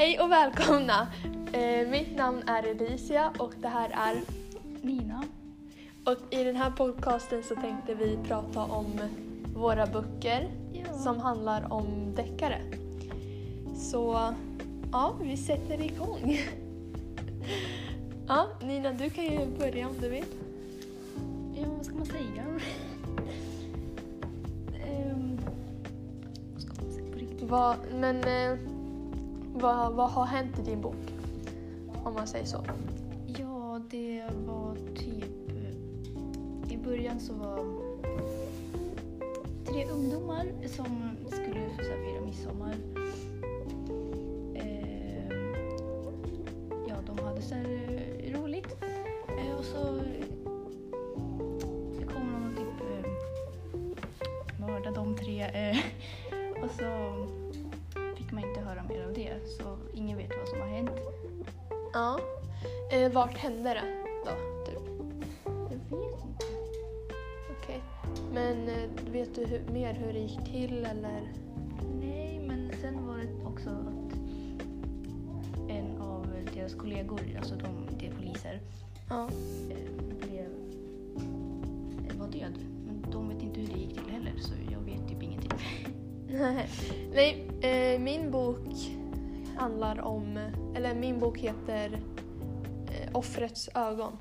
Hej och välkomna! Eh, mitt namn är Elicia och det här är Nina. och i den här podcasten så tänkte vi prata om våra böcker Ja. som handlar om deckare. Så ja, vi sätter igång. Ja, Nina, du kan ju börja om du vill. Ja, vad ska man säga? Ehm, vad ska man säga på riktigt? Vad, men eh, vad, vad har hänt i din bok? Om man säger så. Ja, det var typ... I början så var tre ungdomar som skulle så här, fira midsommar. Eh, ja, de hade så här roligt. Eh, och så Ja. Eh, vart hände det då? Typ? Jag vet inte. Okej. Men eh, vet du hur, mer hur det gick till eller? Nej, men sen var det också att en av deras kollegor, alltså de, de är poliser, Ja. eh, blev, eh, var död. Men de vet inte hur det gick till heller, så jag vet typ ingenting. Nej, eh, min bok handlar om, eller min bok heter eh, Offrets ögon.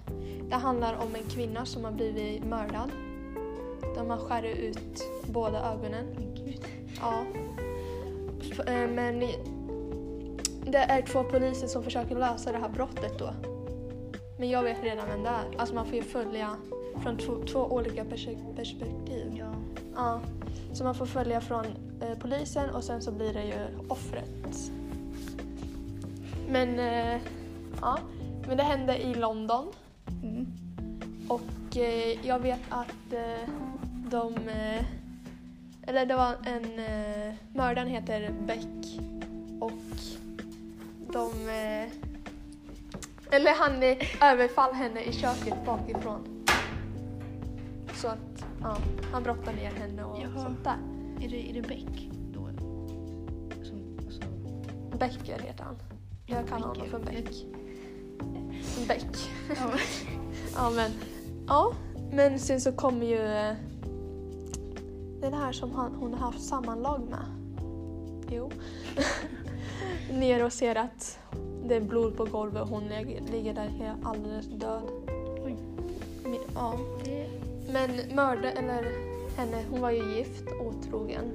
Det handlar om en kvinna som har blivit mördad. De har skurit ut båda ögonen. Men gud. Ja. Eh, Men det är två poliser som försöker lösa det här brottet då. Men jag vet redan vem det är. Alltså man får ju följa från två, två olika pers- perspektiv. Ja. Ja. Så man får följa från eh, polisen och sen så blir det ju offret. Men, eh, ja. Men det hände i London Mm. och eh, jag vet att eh, de... Eh, eller det var en... Eh, mördaren heter Beck och de... Eh, eller han eh, överfall henne i köket bakifrån. Så att, ja, han brottade ner henne och Jaha. sånt där. Är, det, är det Beck då? Som, alltså, Becker heter han. Jag kallar honom för Beck. Beck. ja. Ja men, ja. Men sen så kommer ju eh, det är det här som han, hon har haft sammanlag med. Jo. Ner och ser att det är blod på golvet och hon ligger, där alldeles död. Oj. Ja. Men mörda, eller henne, hon var ju gift, otrogen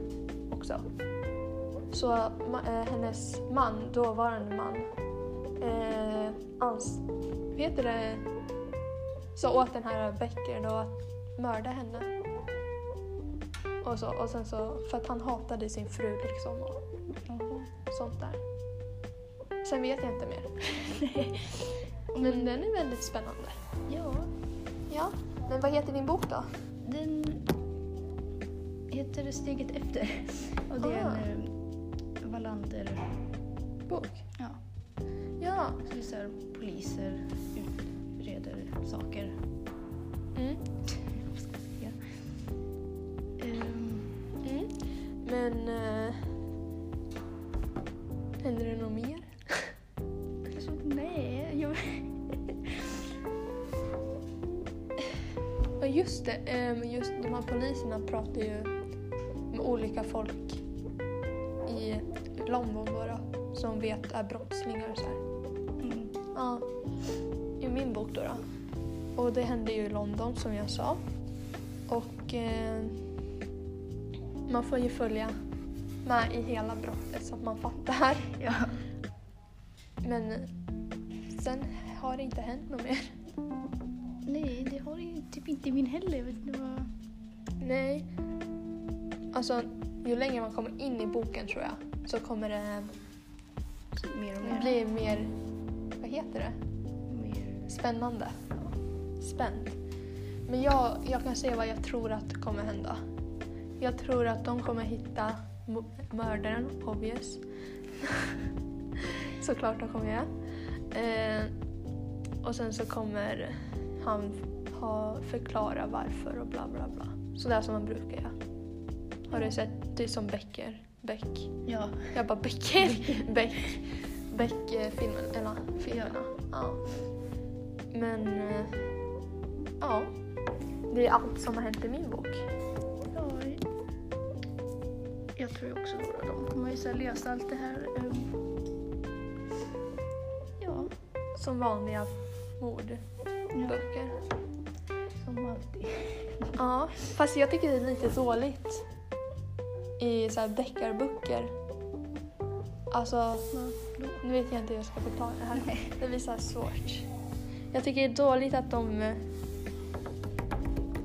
också. Så eh, hennes man, dåvarande man, eh, ans- vet du det, så åt den här Becker då att mörda henne. Och, så, och sen så, för att han hatade sin fru liksom och jaha. sånt där. Sen vet jag inte mer. Men den är väldigt spännande. Ja, Ja, men vad heter din bok då? den heter Steget efter. Och det är Ah. en eh, Wallander... Bok? Ja. Ja. Så det är så här, poliser utreder saker. Mm. Ehm, Mm. Men... Uh, händer det något mer? alltså, nej, jag... Ja just det, ehm, just de här poliserna pratar ju med olika folk i London då som vet är brottslingar och så. Mm. Ja, i min bok då, då. Och det hände ju i London som jag sa. Och eh, man får ju följa med i hela brottet så att man fattar. Ja. Men sen har det inte hänt något mer. Nej, det har ju typ inte min heller. Jag vet inte vad... Nej. Alltså, ju längre man kommer in i boken tror jag så kommer det Mer och mer. bli mer, vad heter det, mer... spännande. Spänt. Men jag, jag kan säga vad jag tror att kommer hända. Jag tror att de kommer hitta mördaren, obvious. Såklart de kommer göra. Eh, och sen så kommer han ha, förklara varför och bla bla bla. Sådär som man brukar göra. Har du sett? Det är som Becker. Beck. Ja. Jag bara Becker. Beck. Beck-filmen, eller filmerna. Ja. Men, eh, ja. Det är allt som har hänt i min bok. Ja, jag tror också att de har ju löst allt det här. ehm, Ja, Som vanliga mordböcker. ja, som alltid. Ja, fast jag tycker det är lite dåligt i så här deckarböcker. Alltså, nu vet jag inte hur jag ska förklara det här. Det blir så här svårt. Jag tycker det är dåligt att de eh,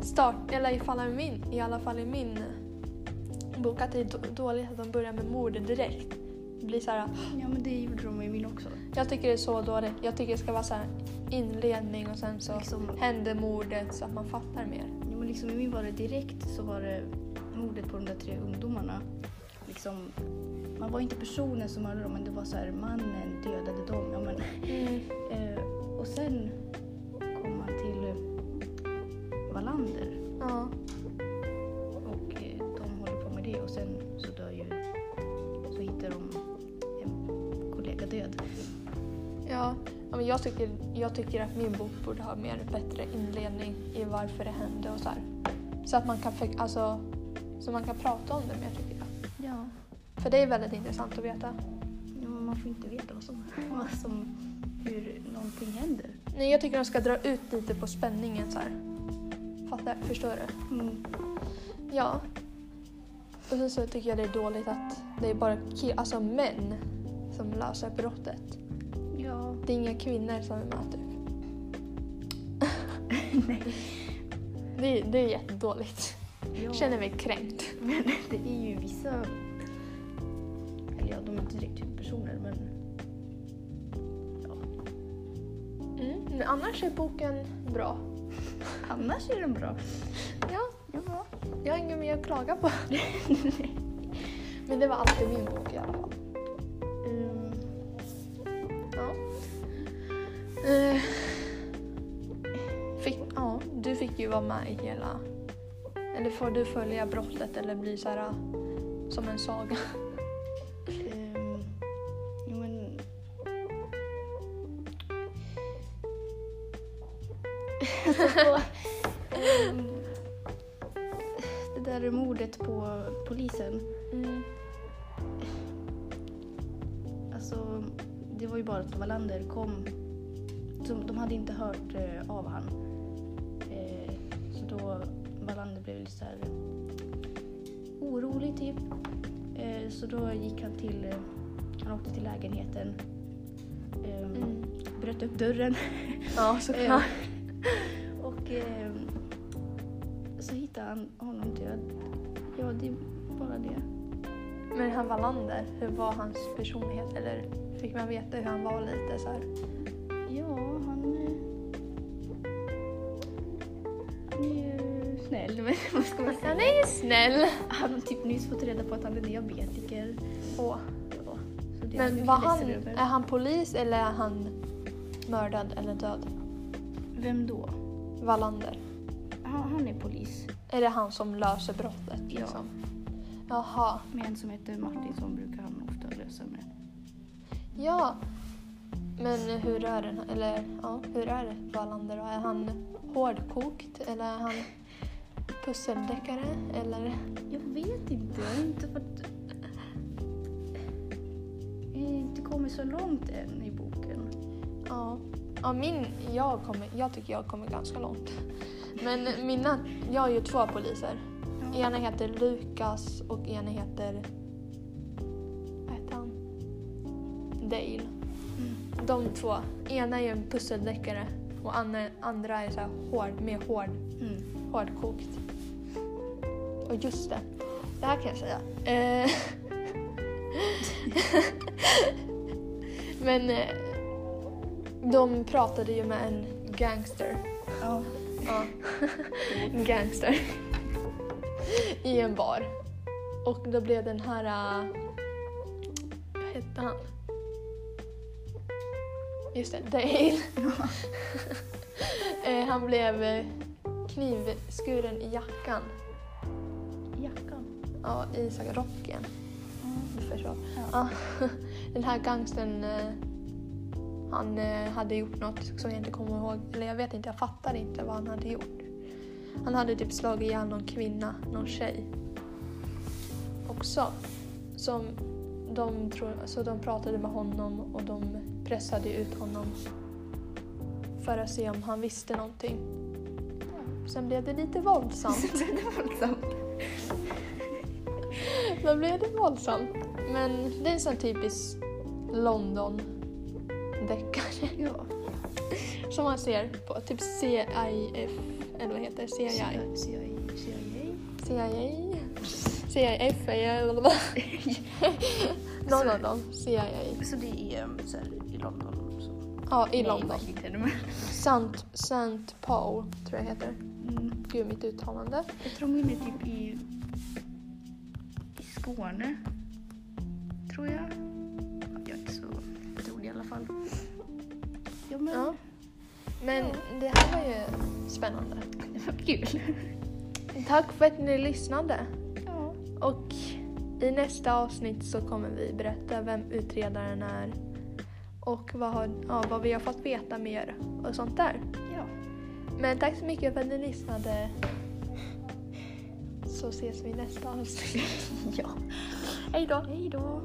start, eller i, fall i, min, i alla fall i min eh, bok, att det är då- dåligt att de börjar med mord direkt. Det blir så här, Ja, men det gjorde de i min också. jag tycker det är så dåligt. Jag tycker det ska vara så här inledning och sen så Liksom, händer mordet så att man fattar mer. ja, men liksom i min var det direkt så var det mordet på de där tre ungdomarna. Liksom, man var inte personen som mördade dem, men det var så här mannen dödade dem. Ja, men, eh, och sen kom man till eh, Wallander Ja. och eh, de håller på med det och sen så dör ju, så hittar de en kollega död. Ja, ja, men jag, tycker, jag tycker att min bok borde ha mer bättre inledning i varför det hände och så här. Så att man kan, alltså, så man kan prata om det mer tycker jag. Ja, För det är väldigt intressant att veta. ja men man får inte veta vad som, vad som, hur någonting händer. Nej, jag tycker de ska dra ut lite på spänningen så här. Fattar, förstår du? Mm. Ja. Och sen så tycker jag det är dåligt att det är bara alltså män som löser brottet. Ja, Det är inga kvinnor som är med typ. nej. Det, det är jättedåligt. Ja. Känner mig kränkt. Men det är ju vissa, eller ja, de är inte direkt huvudpersoner men ja. Mm. Men annars är boken bra. annars är den bra. Ja, Ja. jag har inget mer att klaga på. Men det var alltid min bok i alla fall. Mm. Ja. Eh, fick, ja, du fick ju vara med i hela... Eller får du följa brottet eller bli så här som en saga? Ehm, jo, men... ehm, det där mordet på polisen. Mm. Alltså, det var ju bara att Wallander kom. De, de hade inte hört eh, av han. Blev lite så här orolig typ. Eh, så då gick han till, eh, han åkte till lägenheten. Eh, Mm. Bröt upp dörren. Ja, såklart. Eh, och eh, så hittade han honom död. Ja, det är bara det. Men han Wallander, hur var hans personlighet? Eller fick man veta hur han var lite så här? Ja, han... eh, Han är snäll, men vad ska man säga? Han är ju snäll! Han har typ nyss fått reda på att han är diabetiker. Åh. Ja, Men var han, över. är han polis eller är han mördad eller död? Vem då? Wallander. Han, han är polis. Är det han som löser brottet? Ja. Liksom? Jaha. Med en som heter Martin som brukar han ofta lösa med. Ja. Men hur är den? Eller ja, hur är Wallander? Är han hårdkokt eller är han pusseldeckare? Eller? Jag vet inte. Jag har inte fått... Jag har inte kommit så långt än i boken. Ja. Ja, min, jag, kommer, jag tycker jag kommer ganska långt. Men mina, jag har ju två poliser. Ena heter Lukas och ena heter... Vad heter han? Dale. Mm. De två. Ena är en pusseldeckare och andra, är så här hård, mer hård, Mm. hårdkokt. Och just det, det här kan jag säga. Eh, Men eh, de pratade ju med en gangster. Ja. Ja. En gangster. I en bar. Och då blev den här... äh, vad hette han? Just det, Dale. Eh, han blev eh, knivskuren i jackan. Jackan. Ja, i så här rocken. Du förstår. Ja. Ja. den här gangstern eh, han eh, hade gjort något som jag inte kommer ihåg. Eller jag vet inte, jag fattar inte vad han hade gjort. Han hade typ slagit ihjäl någon kvinna, någon tjej. Också. Som de, tro, alltså de pratade med honom och de pressade ut honom för att se om han visste någonting. Sen blev det lite våldsamt. det är våldsamt. Då blev det våldsamt. Men det är en sån typisk London-deckare Ja. som man ser på typ CIF, eller vad heter det? CIA? CIA. CIA. CIA? Är Någon av dem. CIA. Så det är så här, London? Så. Ja, i Nej, London. Men- Sant, Sant Paul, tror jag heter. Mm. Gud, mitt uttalande. Jag tror de är typ i, i Skåne. Tror jag. Ja, Jag är inte så... Det i alla fall. Ja, men Ja. Men det här var ju spännande. det var kul. Tack för att ni lyssnade. Ja. Och i nästa avsnitt så kommer vi berätta vem utredaren är och vad, har, ja, vad vi har fått veta mer och sånt där. ja. Men tack så mycket för att ni lyssnade. Så ses vi nästa avsnitt. Ja. Hej då! Hej då.